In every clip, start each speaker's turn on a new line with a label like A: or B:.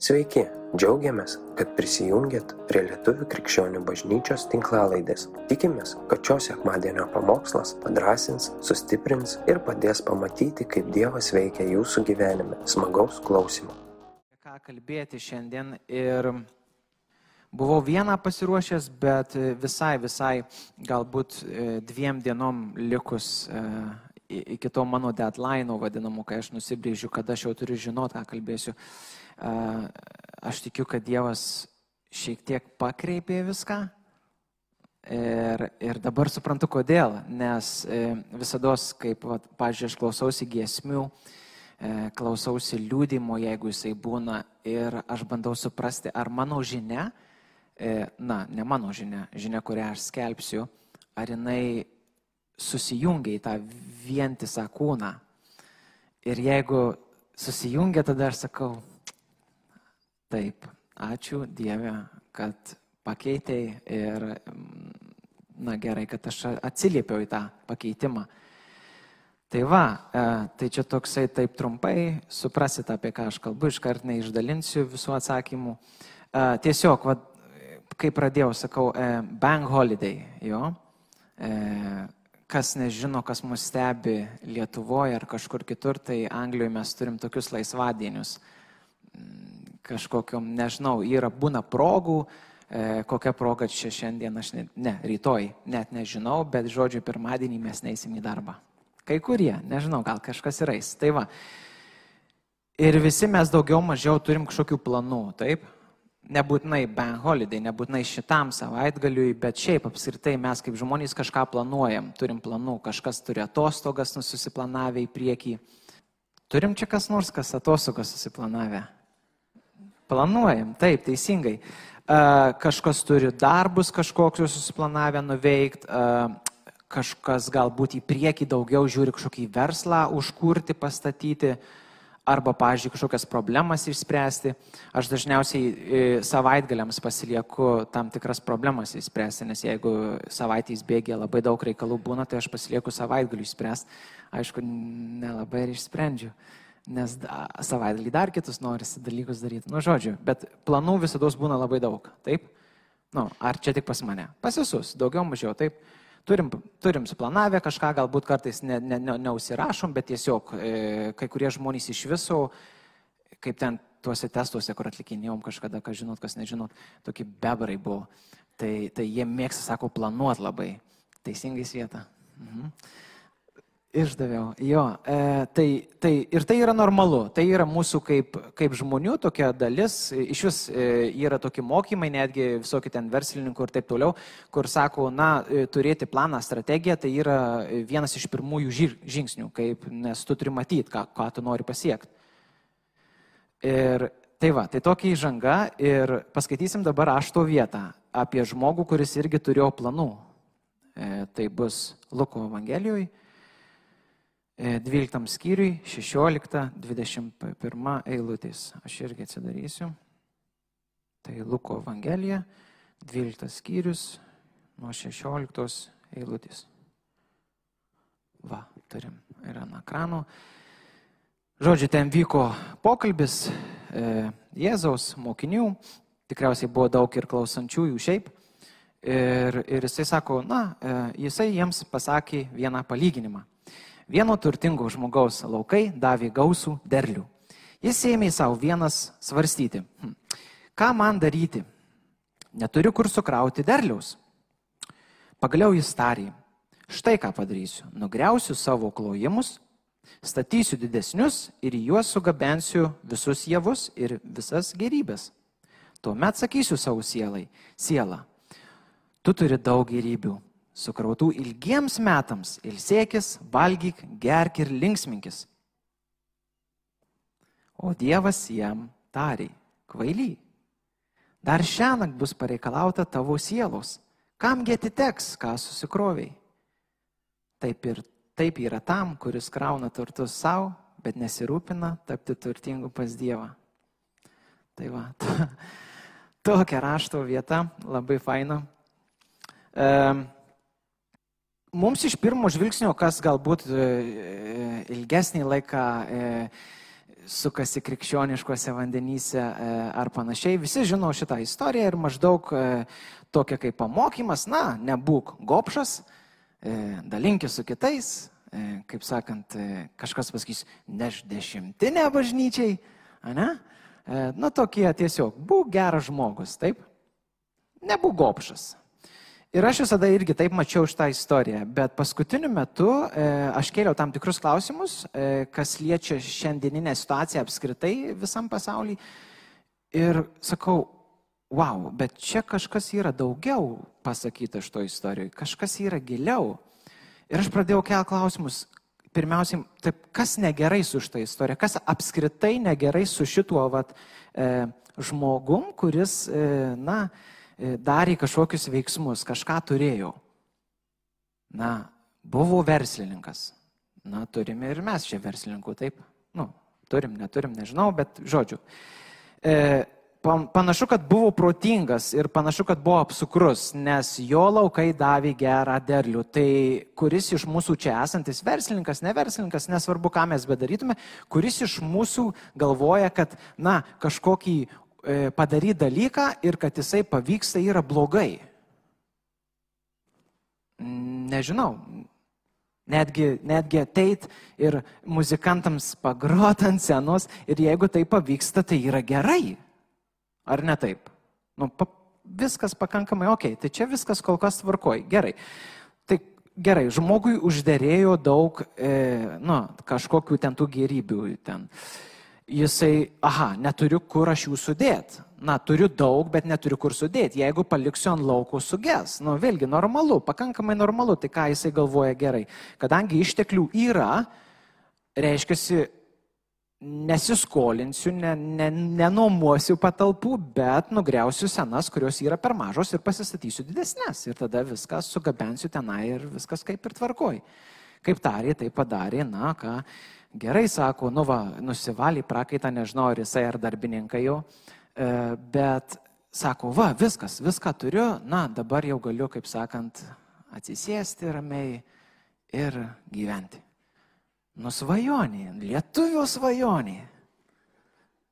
A: Sveiki, džiaugiamės, kad prisijungiat prie Lietuvų krikščionių bažnyčios tinklalaidės. Tikimės, kad šios sekmadienio pamokslas padrasins, sustiprins ir padės pamatyti, kaip Dievas veikia jūsų gyvenime. Smagaus klausimų.
B: ką kalbėti šiandien ir buvau vieną pasiruošęs, bet visai, visai galbūt e, dviem dienom likus e, iki to mano deadline vadinamų, kai aš nusibrėžiu, kada aš jau turiu žinoti, ką kalbėsiu. E, Aš tikiu, kad Dievas šiek tiek pakreipė viską. Ir, ir dabar suprantu, kodėl. Nes visada, kaip, pažiūrėjau, aš klausausi giesmių, e, klausausi liūdimo, jeigu jisai būna, ir aš bandau suprasti, ar mano žinia, e, na, ne mano žinia, žinia, kurią aš skelbsiu, ar jinai susijungia į tą vientisą kūną. Ir jeigu susijungia, tada aš sakau, taip, ačiū Dieve, kad pakeitėjai ir, na gerai, kad aš atsiliepiau į tą pakeitimą. Tai va, e, tai čia toksai taip trumpai, suprasit apie ką aš kalbu, iškart neišdalinsiu visų atsakymų. E, Tiesiog, va, kai pradėjau, sakau, e, bank holiday, jo. Kas nežino, kas mus stebi Lietuvoje ar kažkur kitur, tai Anglijoje mes turim tokius laisvadienius. Kažkokiam, nežinau, yra būna progų, e, kokia proga čia šiandien, aš ne, ne, rytoj, net nežinau, bet žodžiu, pirmadienį mes neįsim į darbą. Kai kurie, nežinau, gal kažkas yra eis. Tai va. Ir visi mes daugiau mažiau turim kažkokių planų, taip? Nebūtinai bank holiday, nebūtinai šitam savaitgaliui, bet šiaip apskritai mes kaip žmonės kažką planuojam, turim planų, kažkas turi atostogas susiplanavę į priekį. Turim čia kas nors, kas atostogas susiplanavę? Planuojam, taip, teisingai. Kažkas turi darbus kažkokius susiplanavę nuveikti, kažkas galbūt į priekį daugiau žiūri kažkokį verslą užkurti, pastatyti, arba, pavyzdžiui, kažkokias problemas išspręsti. Aš dažniausiai e, savaitgaliams pasilieku tam tikras problemas išspręsti, nes jeigu savaitės bėgė labai daug reikalų būna, tai aš pasilieku savaitgaliu išspręsti. Aišku, nelabai ir išsprendžiu nes da- savaitgalį dar kitus norisi dalykus daryti. Nu, žodžiu, bet planų visada būna labai daug. Taip? Nu, ar čia tik pas mane? Pas visus, daugiau mažiau, taip. Turim, turim suplanavę kažką, galbūt kartais ne, ne, ne, neusirašom, bet tiesiog e, kai kurie žmonės iš viso, kaip ten tuose testuose, kur atlikinėjom kažkada, kas žinot, kas nežinot, tokie bebarai buvo. Tai, tai jie mėgsta, sako, planuot labai. Teisingai vieta. Mhm. Išdaviau, jo. E, tai, tai, ir tai yra normalu, tai yra mūsų kaip, kaip žmonių tokia dalis. Iš vis e, yra tokie mokymai, netgi visokie ten verslininkų ir taip toliau, kur sako, na, e, turėti planą, strategiją, tai yra vienas iš pirmųjų žir- žingsnių, kaip, nes tu turi matyti, ką, ką tu nori pasiekti. Ir tai va, tai tokia įžanga ir paskaitysim dabar ašto vietą apie žmogų, kuris irgi turėjo planų. E, tai bus Luko Evangelijoje. 12 skyriui, 16-21 eilutės. Aš irgi atsidarysiu. Tai Luko Evangelija, 12 skyrius, nuo 16 eilutės. Va, turim ir ant ekrano. Žodžiu, ten vyko pokalbis e, Jėzaus mokinių, tikriausiai buvo daug ir klausančiųjų šiaip. Ir, ir jisai sako, na, e, jisai jiems pasakė vieną palyginimą. Vieno turtingo žmogaus laukai davė gausų derlių. Jis ėmė savo vienas svarstyti, hm, ką man daryti? Neturiu kur sukrauti derliaus. Pagaliau jis tarė, štai ką padarysiu. Nugriausiu savo klojimus, statysiu didesnius ir juos sugabensiu visus javus ir visas gerybės. Tuomet sakysiu savo sielai, siela, tu turi daug gerybių, sukrautų ilgiems metams, ilsėkis, valgyk, gerk ir linksminkis. O Dievas jam tarė, kvaily, dar šiąnakt bus pareikalauta tavo sielos, kamgi atiteks, ką susikroviai. Taip ir taip yra tam, kuris krauna turtus savo, bet nesirūpina tapti turtingu pas Dievą. Tai va, to, tokia rašto vieta, labai faina. E, mums iš pirmo žvilgsnio, kas galbūt e, ilgesnį laiką e, sukasi krikščioniškose vandenyse e, ar panašiai. Visi žino šitą istoriją ir maždaug e, tokia kaip pamokymas, na, nebūk gopšas, e, dalinkis su kitais, kaip sakant, kažkas pasakys, neš dešimtinę bažnyčiai, ne? Na, tokie tiesiog, būk geras žmogus, taip? Nebūk gopšas. Ir aš visada irgi taip mačiau šitą istoriją, bet paskutiniu metu e, aš kėliau tam tikrus klausimus, e, kas liečia šiandieninę situaciją apskritai visam pasaulyje. Ir sakau, wow, bet čia kažkas yra daugiau pasakyta šito istorijoje, kažkas yra giliau. Ir aš pradėjau kelti klausimus. Pirmiausiai, taip, kas negerai su šitą istoriją, kas apskritai negerai su šituo vat, e, žmogum, kuris, e, na, E, darė kažkokius veiksmus, kažką turėjo. Na, buvo verslininkas. Na, turime ir mes čia verslininkų, taip? Nu, turim, neturim, nežinau, bet žodžiu. E, panašu, kad buvo protingas ir panašu, kad buvo apsukrus, nes jo laukai davė gerą derlių. Tai kuris iš mūsų čia esantis verslininkas, ne verslininkas, nesvarbu, ką mes bedarytume, kuris iš mūsų galvoja, kad, na, kažkokį E, padaryti dalyką ir kad jisai pavyksta yra blogai. Nežinau. Netgi, netgi ateit ir muzikantams pagrot ant scenos ir jeigu tai pavyksta, tai yra gerai. Ar ne taip? Nu, pa, viskas pakankamai ok, tai čia viskas kol kas tvarkoj. Gerai. Tai gerai, žmogui uždėrėjo daug, e, nu, kažkokių ten tų gerybių. Ten. E, jisai, aha, neturiu kur aš jų sudėti. Na, turiu daug, bet neturiu kur sudėti. Jeigu paliksiu ant laukų, suges. Nu, vėlgi, normalu, pakankamai normalu. Tai ką jisai galvoja gerai. Kadangi išteklių yra, reiškia, nesiskolinsiu, ne, ne, nenuomosiu patalpų, bet nugriausiu senas, kurios yra per mažos ir pasistatysiu didesnės. Ir tada viską sugabensiu tenai ir viskas kaip ir tvarkoj. Kaip tarė, tai padarė, na ką Gerai, sako, nu va, nusivalį prakaitą, nežinau, ar jisai ar darbininkai jau, e, bet sako, va, viskas, viską turiu, na, dabar jau galiu, kaip sakant, atsisėsti ramiai ir gyventi. Nusvajonė, lietuvio svajonė.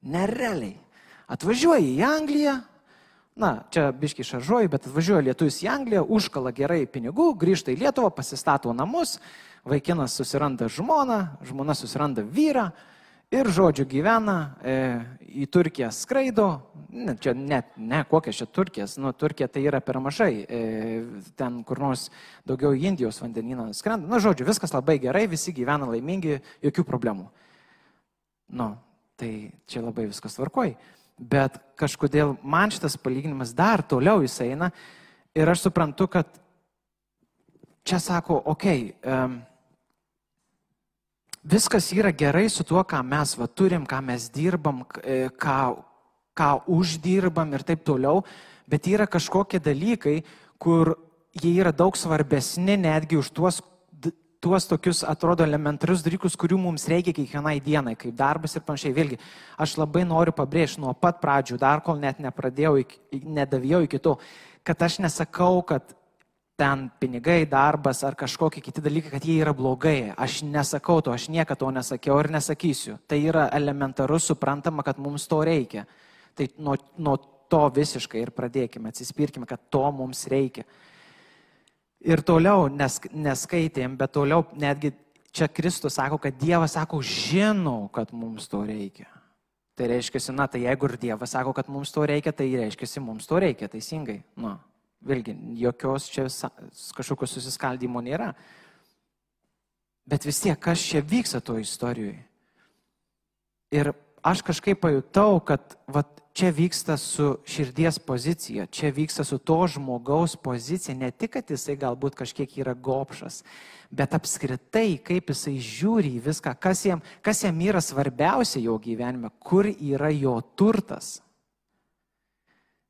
B: Nerealiai. Atvažiuoji į Angliją, na, čia biški šaržuoju, bet atvažiuoja lietuvis į Angliją, užkala gerai pinigų, grįžta į Lietuvą, pasistato namus, vaikinas susiranda žmoną, žmona susiranda vyrą ir, žodžiu, gyvena, e, į Turkiją skraido, ne, čia net, ne, kokia čia Turkijas, nu, Turkija tai yra per mažai, e, ten kur nors daugiau į Indijos vandenyną skrenda, nu, žodžiu, viskas labai gerai, visi gyvena laimingi, jokių problemų. Nu, tai čia labai viskas tvarkoj. Bet kažkodėl man šitas palyginimas dar toliau jis eina ir aš suprantu, kad čia sako, okei, okay, um, viskas yra gerai su tuo, ką mes va, turim, ką mes dirbam, e, ką, ką uždirbam ir taip toliau, bet yra kažkokie dalykai, kur jie yra daug svarbesni netgi už tuos, tuos tokius, atrodo, elementarius dalykus, kurių mums reikia kiekvienai dienai, kaip darbas ir panašiai. Vėlgi, aš labai noriu pabrėžti nuo pat pradžių, dar kol net nepradėjau, nedavėjau iki to, kad aš nesakau, kad ten pinigai, darbas ar kažkokie kiti dalykai, kad jie yra blogai. Aš nesakau to, aš niekada to nesakiau ir nesakysiu. Tai yra elementaru, suprantama, kad mums to reikia. Tai nuo, nuo to visiškai ir pradėkime, atsispirkime, kad to mums reikia. Ir toliau nes, neskaitėm, bet toliau netgi čia Kristus sako, kad Dievas sako, žinau, kad mums to reikia. Tai reiškia, na, tai jeigu ir Dievas sako, kad mums to reikia, tai reiškia, mums to reikia, teisingai. Nu. Vėlgi, jokios čia kažkokio susiskaldymo nėra. Bet vis tiek, kas čia vyksta to istorijoje. Ir aš kažkaip pajutau, kad vat, čia vyksta su širdies pozicija, čia vyksta su to žmogaus pozicija, ne tik, kad jisai galbūt kažkiek yra gopšas, bet apskritai, kaip jisai žiūri į viską, kas jam, kas jam yra svarbiausia jo gyvenime, kur yra jo turtas.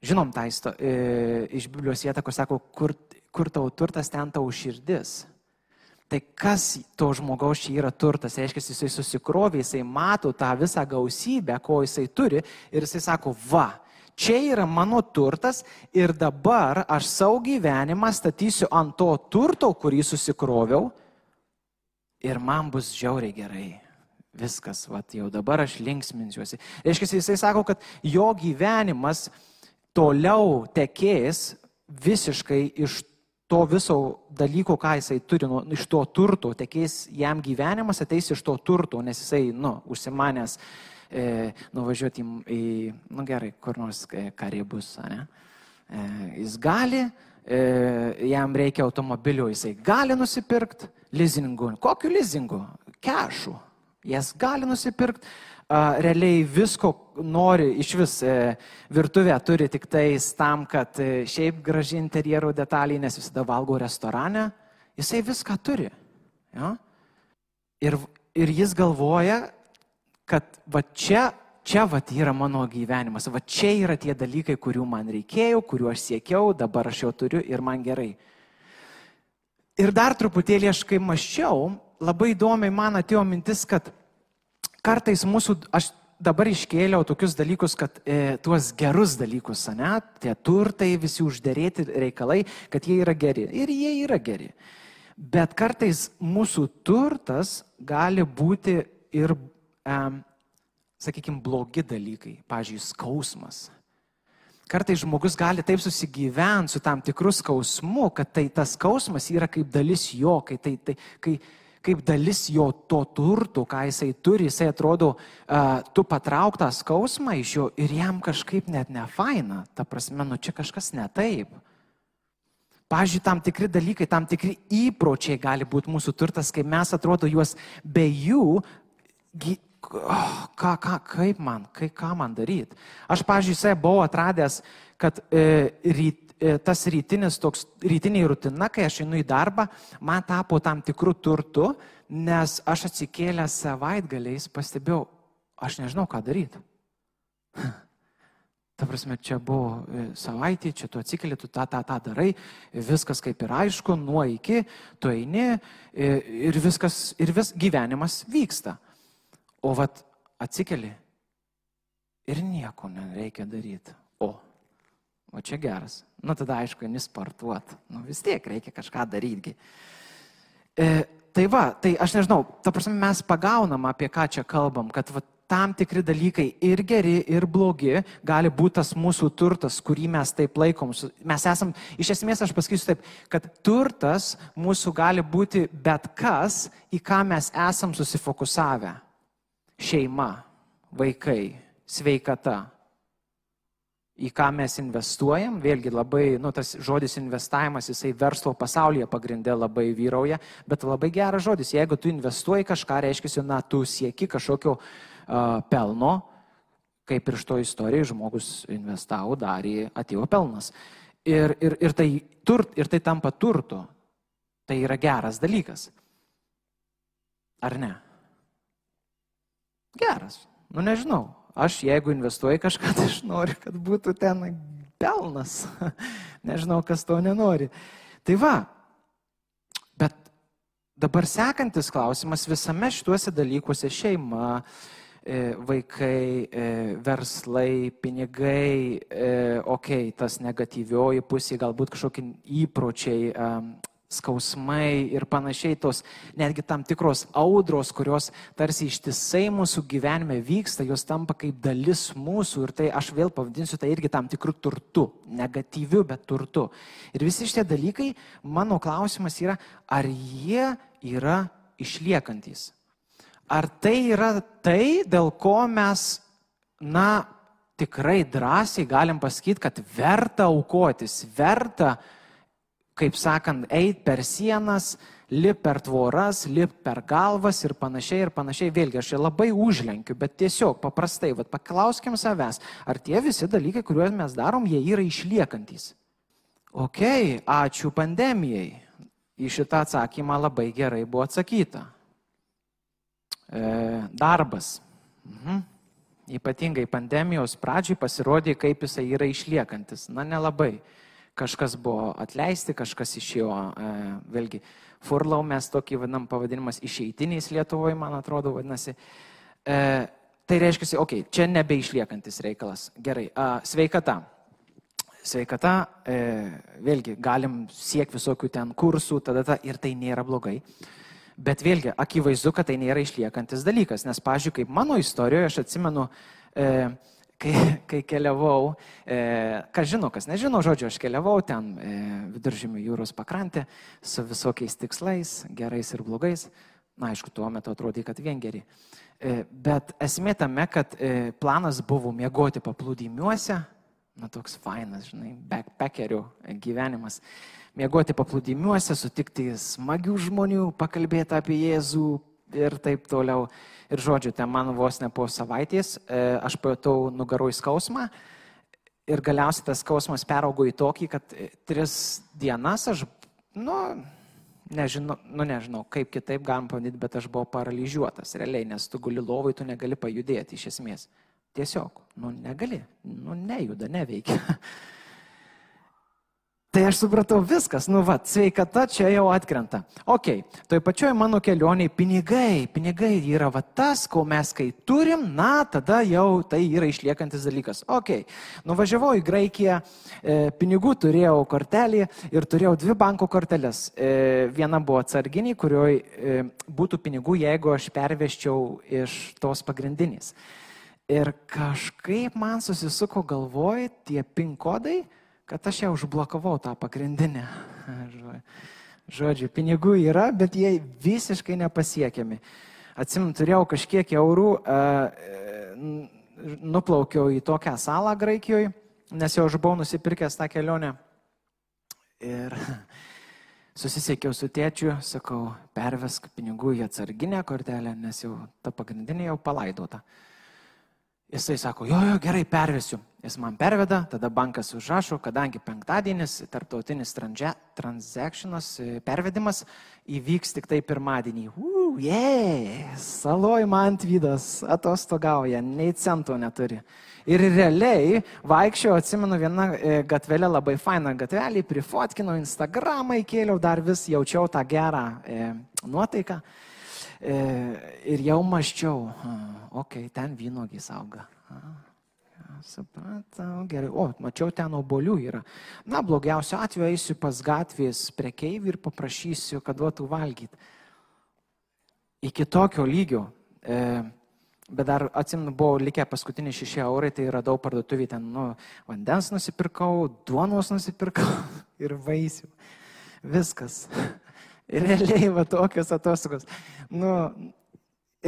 B: Žinom tą e, iš Biblijos vietą, kur sako, kur, kur tavo turtas, ten tavo širdis. Tai kas to žmogaus čia yra turtas? Reiškia, jisai susikrovė, jisai mato tą visą gausybę, ko jisai turi ir jisai sako, va, čia yra mano turtas ir dabar aš savo gyvenimą statysiu ant to turto, kurį susikroviau ir man bus žiauriai gerai. viskas, va, jau dabar aš linksminsiuosi. Reiškia, jisai sako, kad jo gyvenimas toliau tekės visiškai iš to viso dalyko, ką jisai turi, nu, iš to turto, tekės jam gyvenimas ateis iš to turto, nes jisai, nu, užsimanęs e, nuvažiuoti į, nu gerai, kur nors e, karibus, ne? E, jis gali, e, jam reikia automobilio, jisai gali nusipirkti lizingu. Kokiu lizingu? Kešu. Jas gali nusipirkti realiai visko nori, iš vis e, virtuvę turi tik tais tam, kad e, šiaip graži interjero detalė, nes visada valgo restorane, jisai viską turi. Ja? Ir, ir jis galvoja, kad va čia, čia va yra mano gyvenimas, va čia yra tie dalykai, kurių man reikėjo, kuriuo aš siekiau, dabar aš jau turiu ir man gerai. Ir dar truputėlį aš kai maščiau, labai įdomiai man atėjo mintis, kad kartais mūsų, aš dabar iškėliau tokius dalykus, kad e, tuos gerus dalykus, ne, tie turtai, visi uždėrėti reikalai, kad jie yra geri. Ir jie yra geri. Bet kartais mūsų turtas gali būti ir, e, sakykime, blogi dalykai. Pavyzdžiui, skausmas. Kartais žmogus gali taip susigyventi su tam tikru skausmu, kad tai tas skausmas yra kaip dalis jo, kai, tai, tai, kai, kaip dalis jo to turtų, ką jisai turi, jisai atrodo, uh, tu patrauk tą skausmą iš jo ir jam kažkaip net ne faina. Ta prasme, nu čia kažkas ne taip. Pavyzdžiui, tam tikri dalykai, tam tikri įpročiai gali būti mūsų turtas, kai mes atrodo juos be jų, oh, ką, ką, kaip man, kai, ką man daryti. Aš, pavyzdžiui, jisai buvau atradęs, kad e, ryt, E, tas rytinis toks, rytinė rutina, kai aš einu į darbą, man tapo tam tikrų turtų, nes aš atsikėlęs savaitgaliais pastebėjau, aš nežinau, ką daryti. Ta prasme, čia buvo e, savaitė, čia tu atsikeli, tu tą, tą, tą darai, viskas kaip ir aišku, nuo iki, tu eini e, ir viskas, ir vis gyvenimas vyksta. O vat atsikeli ir nieko nereikia daryti. O, čia geras. Nu tada aišku, eini sportuot. Nu vis tiek reikia kažką daryti. E, tai va, tai aš nežinau, ta prasme mes pagaunam, apie ką čia kalbam, kad va, tam tikri dalykai ir geri, ir blogi gali būti tas mūsų turtas, kurį mes taip laikom. Mes esam, iš esmės aš pasakysiu taip, kad turtas mūsų gali būti bet kas, į ką mes esam susifokusavę. Šeima, vaikai, sveikata, į ką mes investuojam, vėlgi labai, nu, tas žodis investavimas, jisai verslo pasaulyje pagrindė labai vyrauja, bet labai geras žodis, jeigu tu investuoji kažką, reiškia, na, tu sieki kažkokio uh, pelno, kaip ir iš to istorijai žmogus investavo, darė, atėjo pelnas. Ir, ir, ir, tai, turt, ir tai tampa turtu. Tai yra geras dalykas. Ar ne? Geras. Nu nežinau. Aš jeigu investuoju kažką, tai aš noriu, kad būtų ten pelnas. Nežinau, kas to nenori. Tai va, bet dabar sekantis klausimas visame šituose dalykuose - šeima, e, vaikai, e, verslai, pinigai, okei, okay, tas negatyvioji pusė, galbūt kažkokie įpročiai, skausmai ir panašiai tos netgi tam tikros audros, kurios tarsi ištisai mūsų gyvenime vyksta, jos tampa kaip dalis mūsų ir tai aš vėl pavadinsiu tai irgi tam tikrų turtų, negatyvių, bet turtų. Ir visi šitie dalykai, mano klausimas yra, ar jie yra išliekantis? Ar tai yra tai, dėl ko mes, na, tikrai drąsiai galim pasakyti, kad verta aukotis, verta uh, kaip sakant, eit per sienas, lip per tvoras, lip per galvas ir panašiai ir panašiai. Vėlgi, aš čia labai užlenkiu, bet tiesiog paprastai, vad paklauskim savęs, ar tie visi dalykai, kuriuos mes darom, jie yra išliekantis. Ok, ačiū pandemijai. Į šitą atsakymą labai gerai buvo atsakyta. E, darbas. Mhm. Ypatingai pandemijos pradžiai pasirodė, kaip jisai yra išliekantis. Na, nelabai kažkas buvo atleisti, kažkas išėjo, e, vėlgi, furlau mes tokį vadinam pavadinimas išeitiniais Lietuvoje, man atrodo, vadinasi. E, tai reiškia, okei, okay, čia nebeišliekantis reikalas. Gerai, a, sveikata. Sveikata, e, vėlgi, galim siekti visokių ten kursų, tada ta, ir tai nėra blogai. Bet vėlgi, akivaizdu, kad tai nėra išliekantis dalykas, nes, pažiūrėjau, kaip mano istorijoje, aš atsimenu, e, kai, kai keliavau, e, kas žino, kas nežino, žodžiu, aš keliavau ten e, viduržymio jūros pakrantė su visokiais tikslais, gerais ir blogais. Na, aišku, tuo metu atrodė, kad vien geri. E, bet esmė tame, kad e, planas buvo miegoti paplūdimiuose, na toks fainas, žinai, backpackerių gyvenimas miegoti paplūdimiuose, sutikti smagių žmonių, pakalbėti apie Jėzų ir taip toliau. Ir žodžiu, ten man vos ne po savaitės e, aš pajutau nugaroj skausmą ir galiausiai tas skausmas peraugo į tokį, kad e, tris dienas aš, nu, nežinau, nu, nežinau kaip kitaip galim pavadinti, bet aš buvau paralyžiuotas realiai, nes tu guli lovai, tu negali pajudėti iš esmės. Tiesiog, nu, negali, nu, nejuda, neveikia. Tai aš supratau viskas, nu va, sveikata čia jau atkrenta. Ok, toj pačioj mano kelioniai pinigai, pinigai yra va tas, ko mes kai turim, na, tada jau tai yra išliekantis dalykas. Ok, nuvažiavau į Graikiją, e, pinigų turėjau kortelį ir turėjau dvi banko korteles. E, viena buvo atsarginiai, kurioje e, būtų pinigų, jeigu aš perveščiau iš tos pagrindinės. Ir kažkaip man susisuko galvoj tie pin kodai kad aš jau užblokavau tą pagrindinę. Žodžiu, pinigų yra, bet jie visiškai nepasiekiami. Atsim, turėjau kažkiek eurų, nuplaukiau į tokią salą Graikijoje, nes jau aš buvau nusipirkęs tą kelionę. Ir susisiekiau su tėčiu, sakau, pervesk pinigų į atsarginę kortelę, nes jau ta pagrindinė jau palaidota. Jisai sako, jo, jo, gerai, pervesiu. Jis man perveda, tada bankas užrašo, kadangi penktadienis, tarptautinis transakcionas, e, pervedimas įvyks tik tai pirmadienį. Uu, jei, saloj man atvydas, atostogauja, nei cento neturi. Ir realiai vaikščiau, atsimenu vieną e, gatvelę, labai fainą gatvelį, prifotkinau Instagramą, įkėliau dar vis, jaučiau tą gerą e, nuotaiką. E, ir jau maščiau, okei, okay, ten vynogys auga. Supratau, gerai. O, mačiau, ten obolių yra. Na, blogiausio atveju eisiu pas gatvės prekeivį ir paprašysiu, kad duotų valgyti. Iki tokio lygio. E, bet dar atsimenu, buvo likę paskutiniai šeši eurai, tai radau parduotuvį ten, nu, vandens nusipirkau, duonos nusipirkau ir vaisių. Viskas. Realiai, va tokios atostogos. Nu,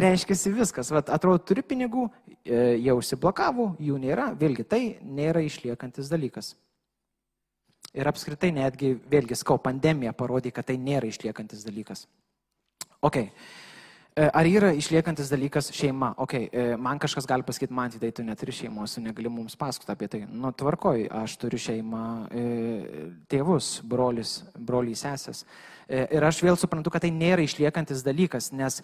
B: reiškia viskas. Va, atrodo, turi pinigų, e, jau užsiblokavo, jų nėra. Vėlgi, tai nėra išliekantis dalykas. Ir apskritai netgi, vėlgi, skau, pandemija parodė, kad tai nėra išliekantis dalykas. Okay. E, ar yra išliekantis dalykas šeima? Ok, e, man kažkas gali pasakyti, man tai tu neturi šeimos, negali mums pasakoti apie tai. Nu, tvarkoj, aš turiu šeimą, tėvus, brolius, broliai sesės. Ir aš vėl suprantu, kad tai nėra išliekantis dalykas, nes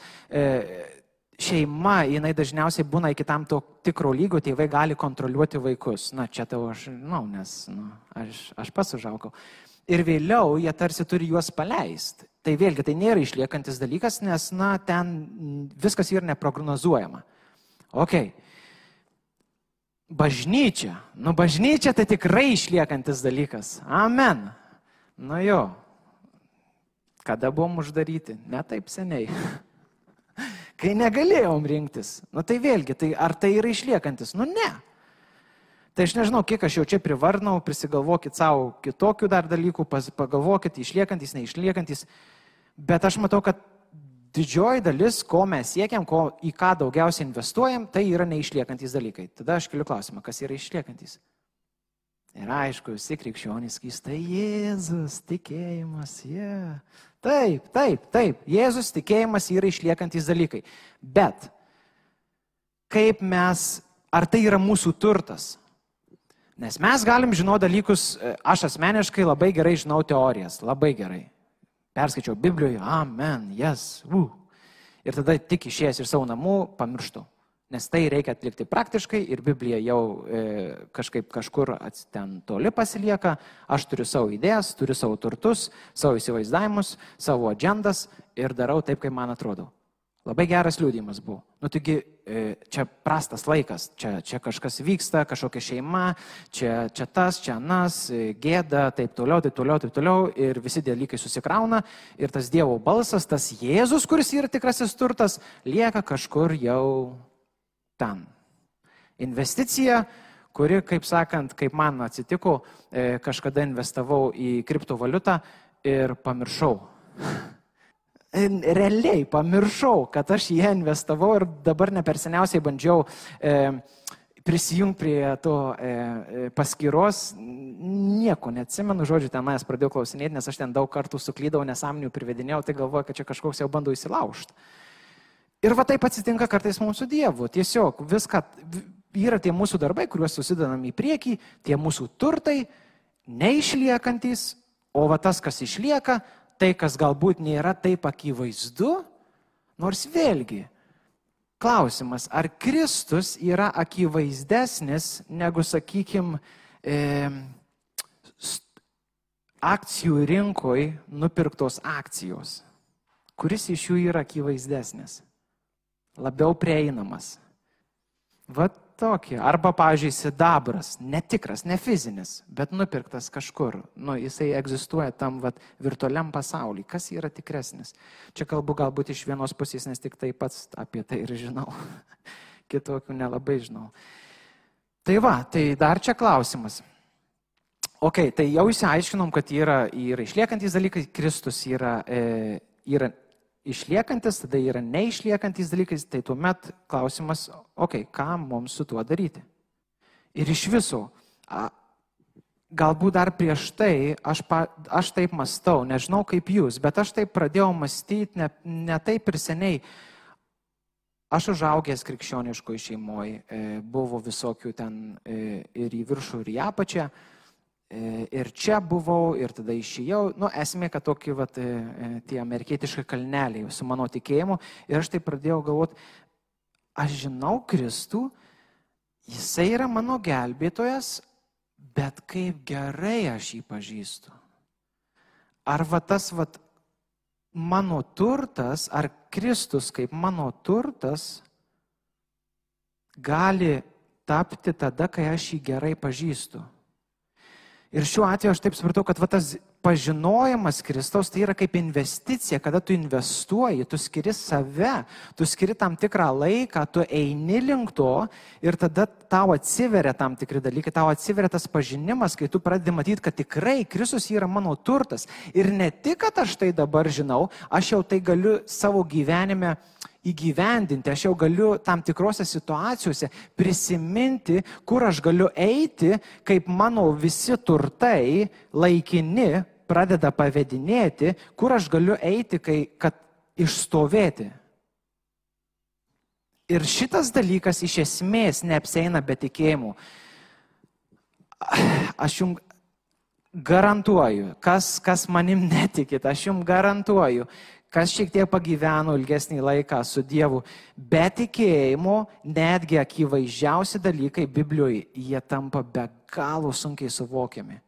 B: šeima, jinai dažniausiai būna iki tam to tikro lygio, tėvai gali kontroliuoti vaikus. Na, čia tau aš žinau, nes nu, aš, aš pats užaugau. Ir vėliau jie tarsi turi juos paleisti. Tai vėlgi tai nėra išliekantis dalykas, nes, na, ten viskas yra neprognozuojama. Ok. Bažnyčia. Nu, bažnyčia tai tikrai išliekantis dalykas. Amen. Nu jo, Kada buvom uždaryti? Ne taip seniai. Kai negalėjom rinktis. Nu tai vėlgi, tai ar tai yra išliekantis? Nu ne. Tai aš nežinau, kiek aš jau čia privarnau, prisigalvokit savo kitokių dar dalykų, pagalvokit, išliekantis, neišliekantis. Bet aš matau, kad didžioji dalis, ko mes siekiam, ko, į ką daugiausiai investuojam, tai yra neišliekantis dalykai. Tada aš keliu klausimą, kas yra išliekantis? Ir aišku, visi krikščionys skys, tai Jėzus, tikėjimas, jie. Yeah. Taip, taip, taip. Jėzus tikėjimas yra išliekantis dalykai. Bet kaip mes, ar tai yra mūsų turtas? Nes mes galim žinoti dalykus, e, aš asmeniškai labai gerai žinau teorijas, labai gerai. Perskaičiau Biblijoje, amen, yes, uh. Ir tada tik išėjęs iš savo namų pamirštu. Nes tai reikia atlikti praktiškai ir Biblija jau e, kažkaip kažkur ten toli pasilieka. Aš turiu savo idėjas, turiu savo turtus, savo įsivaizdavimus, savo agendas ir darau taip, kaip man atrodo. Labai geras liūdimas buvo. Nu, taigi, e, čia prastas laikas, čia, čia kažkas vyksta, kažkokia šeima, čia, čia tas, čia anas, e, gėda, taip toliau, taip toliau, taip toliau. Ir visi dalykai susikrauna. Ir tas Dievo balsas, tas Jėzus, kuris yra tikrasis turtas, lieka kažkur jau ten. Investicija, kuri, kaip sakant, kaip man atsitiko, e, kažkada investavau į kriptovaliutą ir pamiršau realiai pamiršau, kad aš ją investavau ir dabar ne per seniausiai bandžiau e, prisijungti prie to e, e paskyros, nieko neatsimenu, žodžiu, ten manęs pradėjau klausinėti, nes aš ten daug kartų suklydau, nesąmonių privedinėjau, tai galvoju, kad čia kažkoks jau bandau įsilaužti. Ir va taip atsitinka kartais mūsų Dievu. Tiesiog viską, yra tie mūsų darbai, kuriuos susidedam į priekį, tie mūsų turtai, neišliekantis, o va tas, kas išlieka, tai, kas galbūt nėra taip akivaizdu, nors vėlgi, klausimas, ar Kristus yra akivaizdesnis negu, sakykime, e, akcijų rinkoje nupirktos akcijos? Kuris iš jų yra akivaizdesnis? Labiau prieinamas. Vat tokį. Arba, pavyzdžiui, sidabras, netikras, ne fizinis, bet nupirktas kažkur. Nu, jisai egzistuoja tam vat, virtualiam pasauliu. Kas yra tikresnis? Čia kalbu galbūt iš vienos pusės, nes tik tai pats apie tai ir žinau. Kitokių nelabai žinau. Tai va, tai dar čia klausimas. Ok, tai jau įsiaiškinom, kad yra, yra išliekantis dalykai, Kristus yra, e, yra išliekantis, tada yra neišliekantis dalykai, tai tuomet klausimas, okei, okay, ką mums su tuo daryti. Ir iš viso, galbūt dar prieš tai aš, pa, aš taip mastau, nežinau kaip jūs, bet aš taip pradėjau mąstyti ne, ne taip ir seniai. Aš užaugęs krikščioniškoje šeimoje, buvo visokių ten e, ir į viršų, ir į apačią. E, ir čia buvau, ir tada išėjau. Nu, esmė, kad tokie vat, e, e, tie amerikietiški kalneliai su mano tikėjimu. Ir aš tai pradėjau galvoti, aš žinau Kristų, jisai yra mano gelbėtojas, bet kaip gerai aš jį pažįstu. Ar va tas va mano turtas, ar Kristus kaip mano turtas gali tapti tada, kai aš jį gerai pažįstu. Ir šiuo atveju aš taip supratau, kad va, tas pažinojimas Kristaus tai yra kaip investicija, kada tu investuoji, tu skiri save, tu skiri tam tikrą laiką, tu eini link to ir tada tau atsiveria tam tikri dalykai, tau atsiveria tas pažinimas, kai tu pradedi matyti, kad tikrai Kristus yra mano turtas. Ir ne tik, kad aš tai dabar žinau, aš jau tai galiu savo gyvenime įgyvendinti, aš jau galiu tam tikrose situacijose prisiminti, kur aš galiu eiti, kaip mano visi turtai laikini pradeda pavedinėti, kur aš galiu eiti, kai, kad išstovėti. Ir šitas dalykas iš esmės neapseina be tikėjimų. Aš jums garantuoju, kas, kas manim netikit, aš jums garantuoju, kas šiek tiek pagyveno ilgesnį laiką su Dievu, be tikėjimo, netgi akivaizdžiausi dalykai Biblijoje, jie tampa be galo sunkiai suvokiami.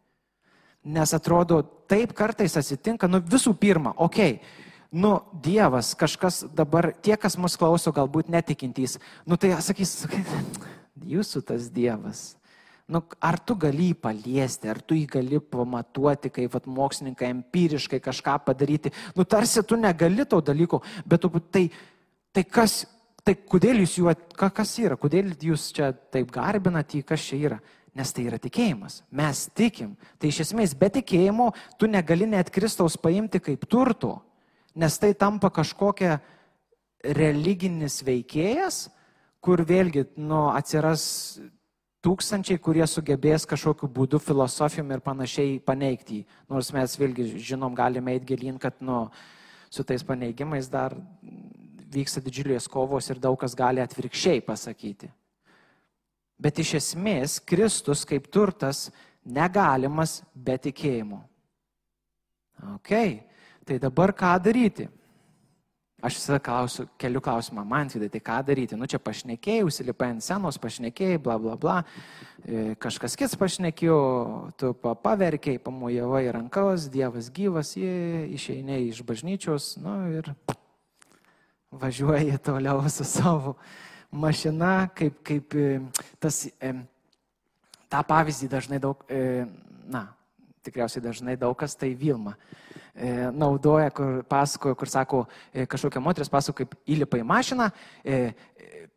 B: Nes atrodo, taip kartais atsitinka, nu visų pirma, okei, okay, nu Dievas, kažkas dabar, tie, kas mus klauso, galbūt netikintys, nu tai sakys, jūsų tas Dievas nu, ar tu gali jį paliesti, ar tu jį gali pamatuoti, kaip vat, mokslininkai empiriškai kažką padaryti. Nu, tarsi tu negali to dalyko, bet tu, tai, tai kas, tai kodėl jūs juo, kas yra, kodėl jūs čia taip garbinate, kas čia yra? Nes tai yra tikėjimas. Mes tikim. Tai iš esmės be tikėjimo tu negali net Kristaus paimti kaip turto, nes tai tampa kažkokia religinis veikėjas, kur vėlgi nu, atsiras tūkstančiai, kurie sugebės kažkokiu būdu filosofijom ir panašiai paneigti jį. Nors mes vėlgi žinom, galime eiti gilin, kad nu, su tais paneigimais dar vyksta didžiulės kovos ir daug kas gali atvirkščiai pasakyti. Bet iš esmės Kristus kaip turtas negalimas be tikėjimo. Ok, tai dabar ką daryti? Aš visada klausiu, keliu klausimą, man vidai, tai ką daryti? Nu čia pašnekėjai, užsilipai ant senos, pašnekėjai, bla bla bla, e, kažkas kits pašnekėjo, tu paverkiai, pamojavai rankas, Dievas gyvas, jie išeiniai iš bažnyčios, nu ir važiuoji toliau su savo mašina, kaip, kaip e, tas, tą pavyzdį dažnai daug, e, na, tikriausiai dažnai daug kas tai Vilma naudoja, kur pasakoja, kur sako, kažkokia moteris pasakoja, kaip įlipa į mašiną,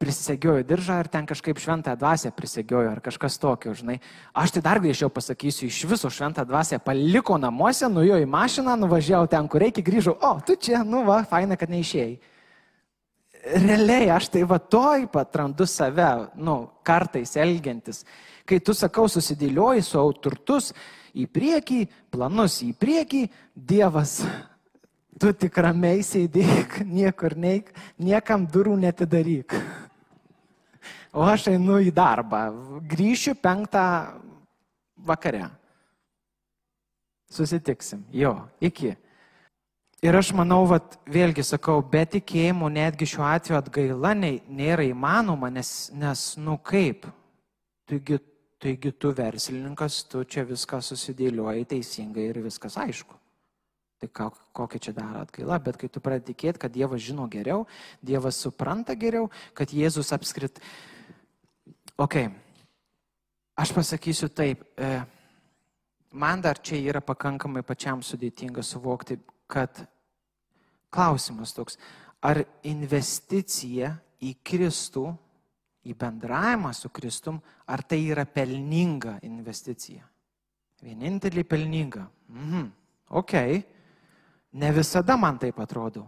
B: prisegiojo diržą ir ten kažkaip šventą dvasę prisegiojo ar kažkas tokio, žinai. Aš tai dar grįžčiau pasakysiu, iš viso šventą dvasę paliko namuose, nuėjo į mašiną, nuvažiavau ten, kur reikia, grįžau, o, tu čia, nu va, faina, kad neišėjai. Realiai aš tai va toj patrandu save, nu, kartais elgiantis. Kai tu sakau, susidėlioji su turtus į priekį, planus į priekį, Dievas tu tik ramiai sėdėk, niekur neik, niekam durų netidaryk. O aš einu į darbą, grįšiu penktą vakare. Susitiksim. Jo, iki. Ir aš manau, vat, vėlgi sakau, be tikėjimo netgi šiuo atveju atgaila nėra įmanoma, nes, nes nu kaip, taigi, taigi tu verslininkas, tu čia viską susidėlioji teisingai ir viskas aišku. Tai kokia čia dar atgaila, bet kai tu pradedi tikėti, kad Dievas žino geriau, Dievas supranta geriau, kad Jėzus apskrit. Ok, aš pasakysiu taip, e, man dar čia yra pakankamai pačiam sudėtinga suvokti, kad klausimas toks, ar investicija į Kristų, į bendravimą su Kristum, ar tai yra pelninga investicija? Vienintelį pelninga. Mhm. Ok, Ne visada man taip atrodo.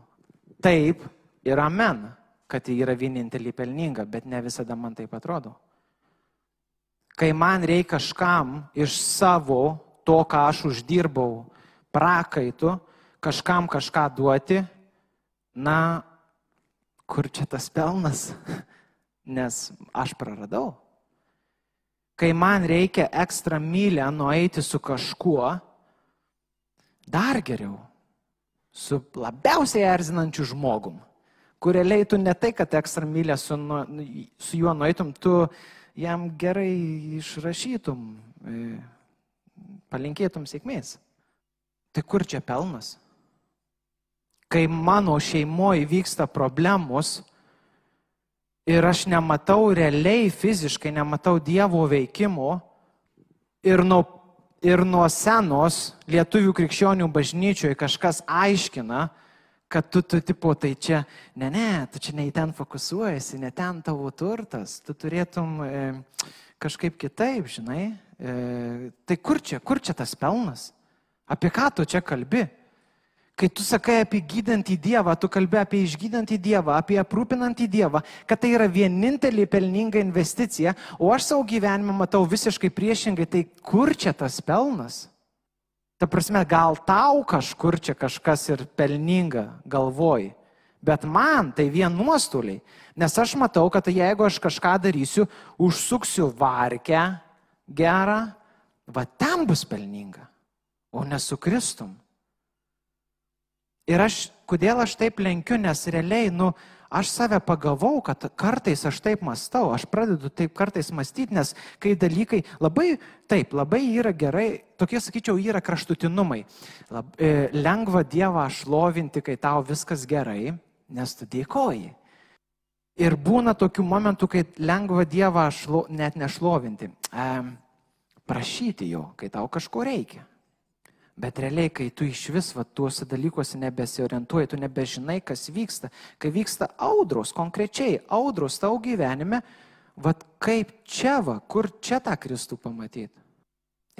B: Taip ir amen, kad tai yra vienintelį pelninga, bet ne visada man taip atrodo. Kai man reikia kažkam iš savo to, ką aš uždirbau, prakaitų, kažkam kažką duoti, na, kur čia tas pelnas? Nes aš praradau. Kai man reikia ekstra mylę nueiti su kažkuo, dar geriau su labiausiai erzinančiu žmogum, kur realiai tu ne tai, kad ekstra mylę su, nu, su juo nueitum, tu jam gerai išrašytum, e, palinkėtum sėkmės. Tai kur čia pelnas? Kai mano šeimoje vyksta problemos ir aš nematau realiai fiziškai, nematau Dievo veikimo ir nuo ir nuo senos lietuvių krikščionių bažnyčioje kažkas aiškina, kad tu, tu, tipo, tai čia, ne, ne, tu čia ne į ten fokusuojasi, ne ten tavo turtas, tu turėtum e, kažkaip kitaip, žinai. E, tai kur čia, kur čia tas pelnas? Apie ką tu čia kalbi? Kai tu sakai apie gydantį Dievą, tu kalbi apie išgydantį Dievą, apie aprūpinantį Dievą, kad tai yra vienintelė pelninga investicija, o aš savo gyvenimą matau visiškai priešingai, tai kur čia tas pelnas? Ta prasme, gal tau kažkur čia kažkas ir pelninga galvoj, bet man tai vien nuostoliai, nes aš matau, kad jeigu aš kažką darysiu, užsuksiu varkę gerą, va ten bus pelninga, o ne su Kristum. Ir aš, kodėl aš taip lenkiu, nes realiai, nu, aš save pagavau, kad kartais aš taip mastau, aš pradedu taip kartais mąstyti, nes kai dalykai labai, taip, labai yra gerai, tokie, sakyčiau, yra kraštutinumai. Lab, e, lengva Dievą šlovinti, kai tau viskas gerai, nes tu dėkoji. Ir būna tokių momentų, kai lengva Dievą šlo, net nešlovinti, e, prašyti jo, kai tau kažko reikia. Bet realiai, kai tu iš vis va, tuose dalykuose nebesiorientuoji, tu nebežinai, kas vyksta, kai vyksta audros, konkrečiai audros tavo gyvenime, va kaip čia va, kur čia tą Kristų pamatyti.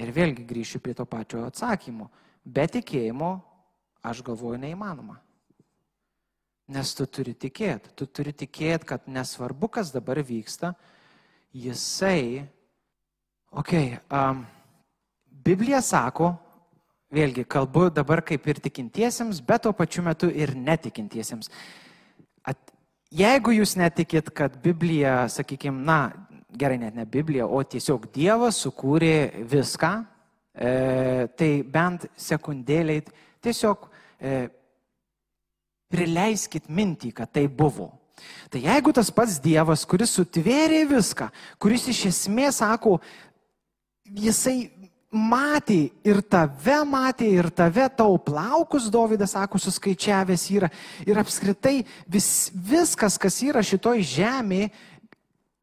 B: Ir vėlgi grįšiu prie to pačio atsakymo. Be tikėjimo, aš galvoju, neįmanoma. Nes tu turi tikėti, tu turi tikėti, kad nesvarbu, kas dabar vyksta, jisai, okei, okay, um, Biblija sako, Vėlgi, kalbu dabar kaip ir tikintiesiems, bet tuo pačiu metu ir netikintiesiems. At, jeigu jūs netikit, kad Biblija, sakykime, na, gerai, net ne Biblija, o tiesiog Dievas sukūrė viską, e, tai bent sekundėliai tiesiog e, prileiskit mintį, kad tai buvo. Tai jeigu tas pats Dievas, kuris sutvėrė viską, kuris iš esmės sako, jisai matė ir tave matė, ir tave tau plaukus, Dovydas sako, suskaičiavęs yra. Ir apskritai vis, viskas, kas yra šitoj žemėje,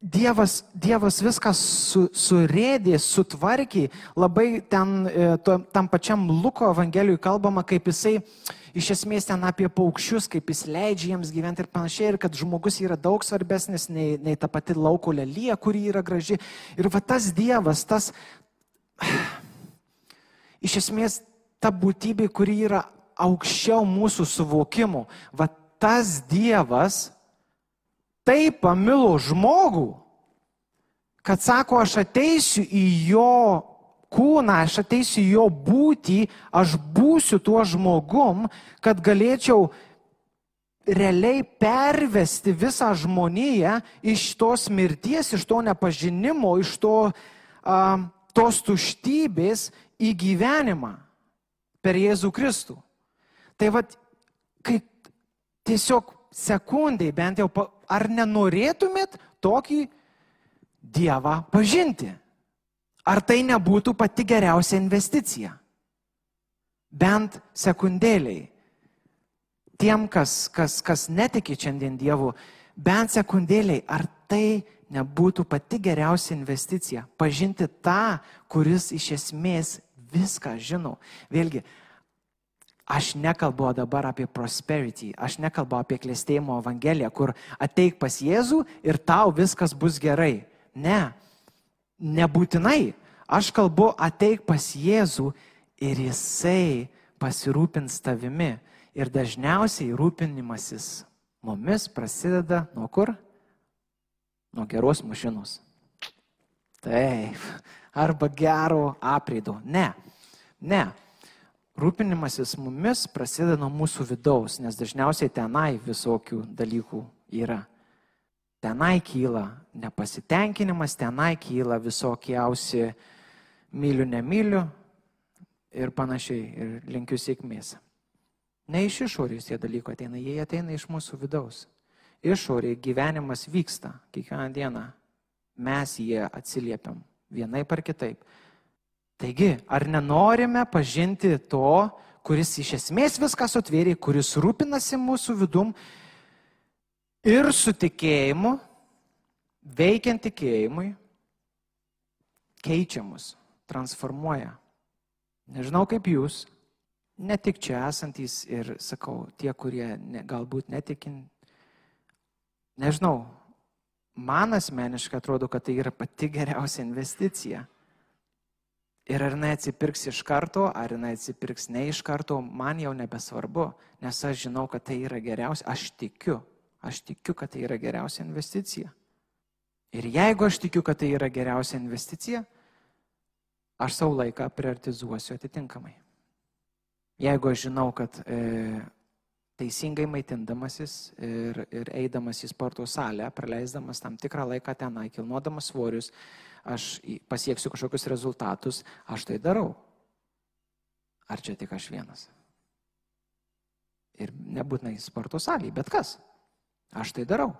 B: Dievas, Dievas viską su, surėdė, sutvarkė. Labai ten, e, to, tam pačiam Luko Evangelijui kalbama, kaip jisai iš esmės ten apie paukščius, kaip jis leidžia jiems gyventi ir panašiai, ir kad žmogus yra daug svarbesnis nei, nei ta pati lauko lelyje, kuri yra graži. Ir va tas Dievas, tas, iš esmės, ta būtybė, kuri yra aukščiau mūsų suvokimų, va tas Dievas taip pamilo žmogų, kad sako, aš ateisiu į jo kūną, aš ateisiu į jo būtį, aš būsiu tuo žmogum, kad galėčiau realiai pervesti visą žmoniją iš tos mirties, iš to nepažinimo, iš to, uh, tos tuštybės į gyvenimą per Jėzų Kristų. Tai vad, kai tiesiog sekundai bent jau, ar nenorėtumėt tokį Dievą pažinti? Ar tai nebūtų pati geriausia investicija? Bent sekundėliai. Tiem, kas, kas, kas netiki šiandien Dievu, bent sekundėliai, ar tai nebūtų pati geriausia investicija? Pažinti tą, kuris iš esmės viską žino. Vėlgi, Aš nekalbu dabar apie prosperity, aš nekalbu apie klėstėjimo evangeliją, kur ateik pas Jėzų ir tau viskas bus gerai. Ne, nebūtinai. Aš kalbu ateik pas Jėzų ir Jisai pasirūpins tavimi. Ir dažniausiai rūpinimasis mumis prasideda nuo kur? Nuo geros mašinos. Taip. Arba gero apraido. Ne. Ne rūpinimasis mumis prasideda nuo mūsų vidaus, nes dažniausiai tenai visokių dalykų yra. Tenai kyla nepasitenkinimas, tenai kyla visokiausi myliu, nemyliu ir panašiai, ir linkiu sėkmės. Ne iš išorės tie dalykai ateina, jie ateina iš mūsų vidaus. Išorėje gyvenimas vyksta kiekvieną dieną. Mes jie atsiliepiam vienaip ar kitaip. Taigi, ar nenorime pažinti to, kuris iš esmės viską sutvėrė, kuris rūpinasi mūsų vidum ir su tikėjimu, veikiant tikėjimui, keičia mus, transformuoja. Nežinau kaip jūs, ne tik čia esantys ir, sakau, tie, kurie ne, galbūt netikin, nežinau, man asmeniškai atrodo, kad tai yra pati geriausia investicija. Ir ar jinai atsipirks iš karto, ar jinai atsipirks ne iš karto, man jau nebesvarbu, nes aš žinau, kad tai yra geriausia, aš tikiu, aš tikiu, kad tai yra geriausia investicija. Ir jeigu aš tikiu, kad tai yra geriausia investicija, aš savo laiką prioritizuosiu atitinkamai. Jeigu aš žinau, kad e, teisingai maitindamasis ir, ir eidamas į sporto salę, praleisdamas tam tikrą laiką tenai, kilnuodamas svorius, aš pasieksiu kažkokius rezultatus, aš tai darau. Ar čia tik aš vienas? Ir nebūtinai sporto salėje, bet kas? Aš tai darau.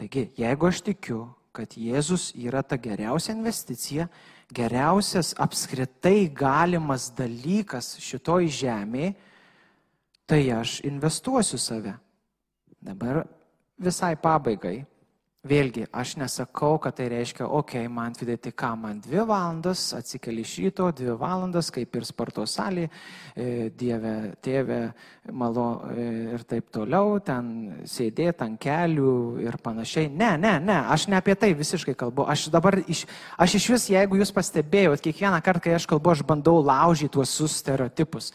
B: Taigi, jeigu aš tikiu, kad Jėzus yra ta geriausia investicija, geriausias apskritai galimas dalykas šitoj žemėje, tai aš investuosiu save. Dabar visai pabaigai Vėlgi, aš nesakau, kad tai reiškia, okei, okay, man vidai, tai ką, man dvi valandas, atsikeli iš ryto, dvi valandas, kaip ir sporto salė, e, Dieve, tėve, malo e, ir taip toliau, ten sėdėti ant kelių ir panašiai. Ne, ne, ne, aš ne apie tai visiškai kalbu. Aš dabar, iš, aš iš vis, jeigu jūs pastebėjot, kiekvieną kartą, kai aš kalbu, aš bandau laužyti tuos stereotipus.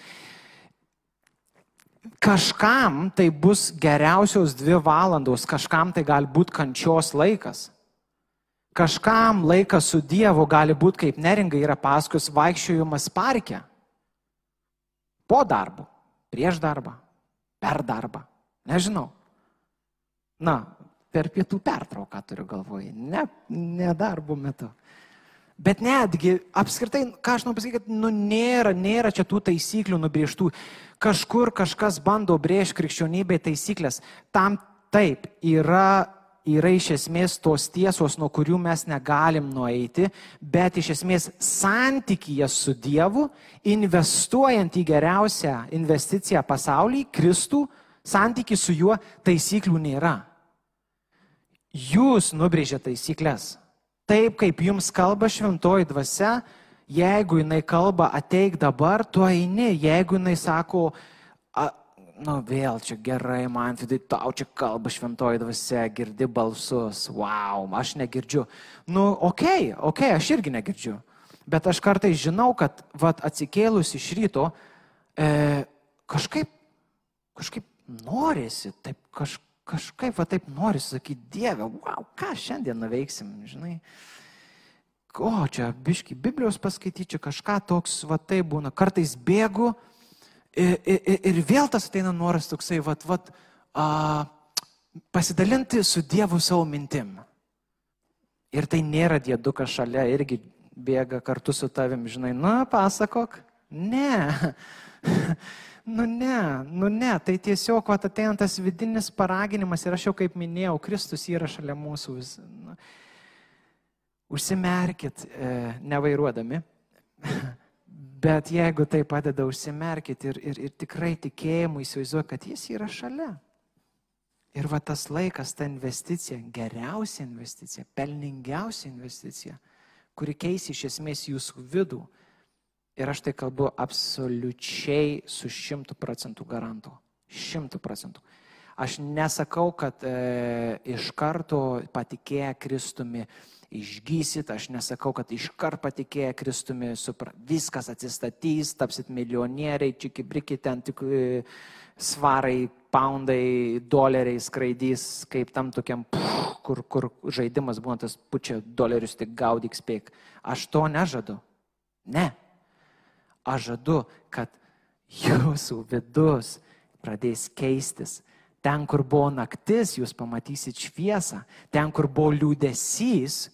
B: Kažkam tai bus geriausios dvi valandos, kažkam tai gali būti kančios laikas. Kažkam laikas su Dievu gali būti, kaip neringai yra paskos, vaikščiojimas parke. Po darbo, prieš darbą, per darbą. Nežinau. Na, per pietų pertrauką turiu galvoje, ne, ne darbo metu. Bet netgi, apskritai, ką aš noriu pasakyti, kad nu, nėra, nėra čia tų taisyklių nubriežtų. Kažkur kažkas bando brėžti krikščionybėje taisyklės. Tam taip yra yra iš esmės tos tiesos, nuo kurių mes negalim nueiti, bet iš esmės santykyje su Dievu, investuojant į geriausią investiciją pasaulyje, Kristų, santykiai su juo taisyklių nėra. Jūs nubrėžė taisyklės. Taip kaip jums kalba šventoji dvasia, jeigu jinai kalba ateik dabar, tu eini, jeigu jinai sako, a, nu vėl čia gerai, man vidai tau čia kalba šventoji dvasia, girdi balsus, wow, aš negirdžiu. Nu, okei, okay, okei, okay, aš irgi negirdžiu. Bet aš kartais žinau, kad vat, atsikėlus iš ryto, e, kažkaip, kažkaip norisi, taip kaž, kažkaip va taip norisi sakyti, Dieve, wow, ką šiandien nuveiksim, žinai. O, čia biški Biblijos paskaityti, kažką toks, va tai būna. Kartais bėgu, Ir, ir, ir vėl tas ateina noras toksai, vat, vat, a, pasidalinti su Dievu savo mintim. Ir tai nėra dėdukas šalia, irgi bėga kartu su tavim, žinai, na, pasakok. Ne. nu ne, nu ne, tai tiesiog, va, ateina tas vidinis paraginimas ir aš jau kaip minėjau, Kristus yra šalia mūsų. Nu, užsimerkit, e, nevairuodami. Bet jeigu tai padeda užsimerkit ir, ir, ir tikrai tikėjimu įsivaizduoju, kad jis yra šalia. Ir va tas laikas, ta investicija, geriausia investicija, pelningiausia investicija, kuri keis iš esmės jūsų vidų. Ir aš tai kalbu absoliučiai su šimtų procentų garantu. Šimtų procentų. Aš nesakau, kad e, iš karto patikėję Kristumi išgysit, aš nesakau, kad iškart patikėję Kristumi supra, viskas atsistatys, tapsit milijonieriai, čikibriki ten tik e, svarai, poundai, doleriai skraidys, kaip tam tokiam, pff, kur, kur žaidimas būna tas pučia dolerius, tik gaudyk spėk. Aš to nežadu. Ne. Aš žadu, kad jūsų vidus pradės keistis. Ten, kur buvo naktis, jūs pamatysit šviesą. Ten, kur buvo liūdėsys,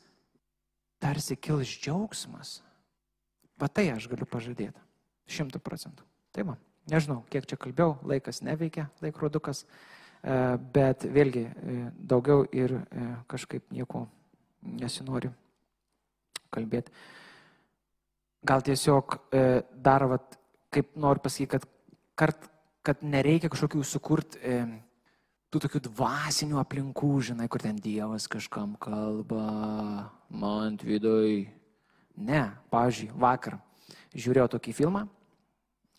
B: tarsi kils džiaugsmas. Va tai aš galiu pažadėti. Šimtų procentų. Tai man, nežinau, kiek čia kalbėjau, laikas neveikia, laikrodukas, e, bet vėlgi e, daugiau ir e, kažkaip nieko nesinori kalbėti. Gal tiesiog dar, vat, kaip noriu pasakyti, kad, kart, kad nereikia kažkokių sukurti tų tokių dvasinių aplinkų, žinai, kur ten Dievas kažkam kalba, man vidui. Ne, pavyzdžiui, vakar žiūrėjau tokį filmą,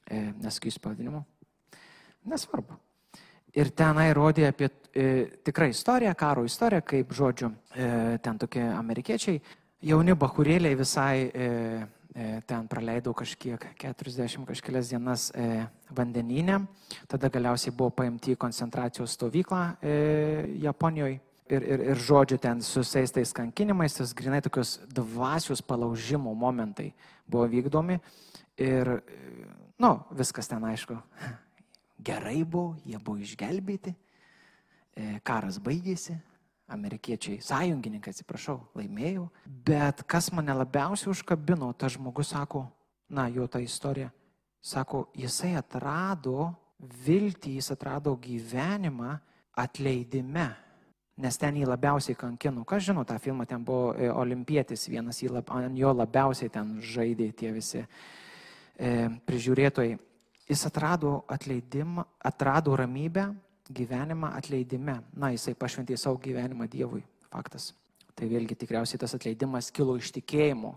B: e, nesakysiu pavadinimu, nesvarbu. Ir tenai rodė apie e, tikrą istoriją, karo istoriją, kaip, žodžiu, e, ten tokie amerikiečiai, jauni bahurėliai visai e, E, ten praleidau kažkiek, 40 kažkelias dienas e, vandeninę, tada galiausiai buvo paimti į koncentracijos stovyklą e, Japonijoje. Ir, ir, ir žodžiu, ten su visais tais kankinimais, tas grinai tokios dvasios palaužimo momentai buvo vykdomi. Ir, nu, viskas ten aišku, gerai buvo, jie buvo išgelbėti, karas baigėsi, amerikiečiai, sąjungininkai, atsiprašau, laimėjau. Bet kas mane labiausiai užkabino, tas žmogus sako, na, jo ta istorija, sako, jisai atrado viltį, jis atrado gyvenimą atleidime. Nes ten jį labiausiai kankino. Kas žino tą filmą, ten buvo e, olimpietis vienas, lab, ant jo labiausiai ten žaidė tie visi e, prižiūrėtojai. Jis atrado atleidimą, atrado ramybę, gyvenimą atleidime. Na, jisai pašventė savo gyvenimą Dievui. Faktas. Tai vėlgi tikriausiai tas atleidimas kilo iš tikėjimo.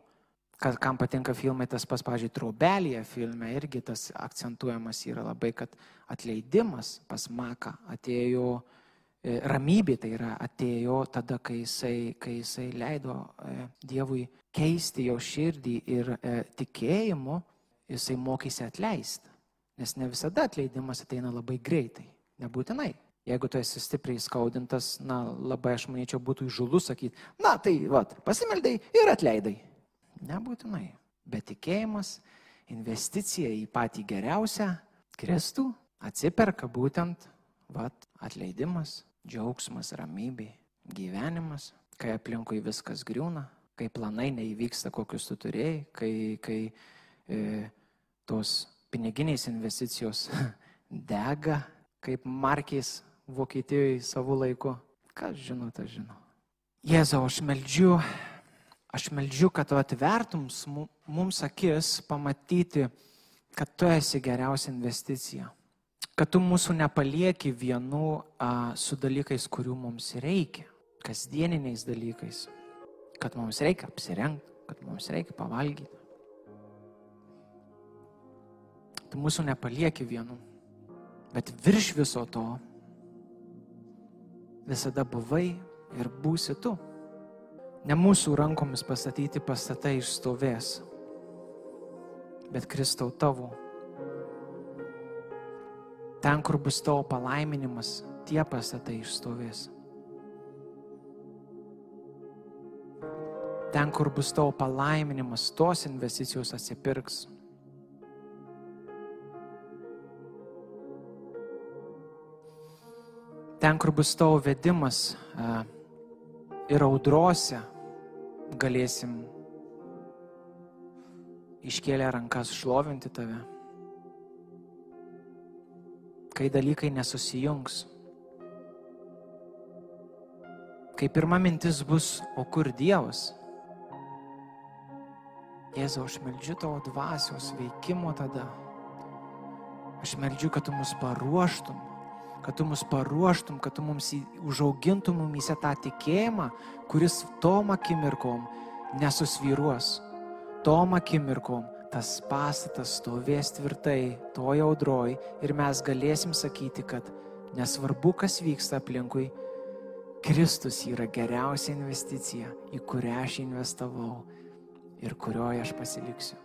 B: Kad, kam patinka filmai, tas pas, pažiūrėjau, trobelėje filme irgi tas akcentuojamas yra labai, kad atleidimas pas Maką atėjo e, ramybė, tai yra atėjo tada, kai jisai, kai jisai leido e, Dievui keisti jo širdį ir e, tikėjimu jisai mokėsi atleisti. Nes ne visada atleidimas ateina labai greitai. Nebūtinai. Jeigu tu esi stipriai skaudintas, na, labai aš manyčiau būtų įžulu sakyti, na, tai, vad, pasimeldai ir atleidai. Nebūtinai. Bet tikėjimas, investicija į patį geriausią, Kristų atsiperka būtent, vad, atleidimas, džiaugsmas, ramybė, gyvenimas, kai aplinkui viskas griūna, kai planai neįvyksta, kokius tu turėjai, kai, kai e, tos piniginės investicijos dega kaip markiais Vokietijoje savo laiku, Kas žino, tas žino. Jėzau, aš meldžiu, aš meldžiu, kad tu atvertum mums akis pamatyti, kad tu esi geriausia investicija. Kad tu mūsų nepalieki vienų a, su dalykais, kurių mums reikia, kasdieniniais dalykais. Kad mums reikia apsirengti, kad mums reikia pavalgyti. Tu mūsų nepalieki vienų, bet virš viso to visada buvai ir būsi tu. Ne mūsų rankomis pastatyti pastatai išstovės, bet Kristau tavo. Ten, kur bus tavo palaiminimas, tie pastatai išstovės. Ten, kur bus tavo palaiminimas, tos investicijos atsipirks. Ten, kur bus tavo vedimas ir audrose, galėsim iškėlę rankas šlovinti tave. Kai dalykai nesusijungs. Kai pirma mintis bus, o kur Dievas? Jėzau, aš meldžiu tavo dvasios veikimo tada. Aš meldžiu, kad tu mus paruoštum, kad tu mus paruoštum, kad tu mums užaugintum mumise tą tikėjimą, kuris tom akimirkom nesusvyruos. Tom akimirkom tas pastatas stovės tvirtai, toj audroj ir mes galėsim sakyti, kad nesvarbu, kas vyksta aplinkui, Kristus yra geriausia investicija, į kurią aš investavau ir kurioje aš pasiliksiu.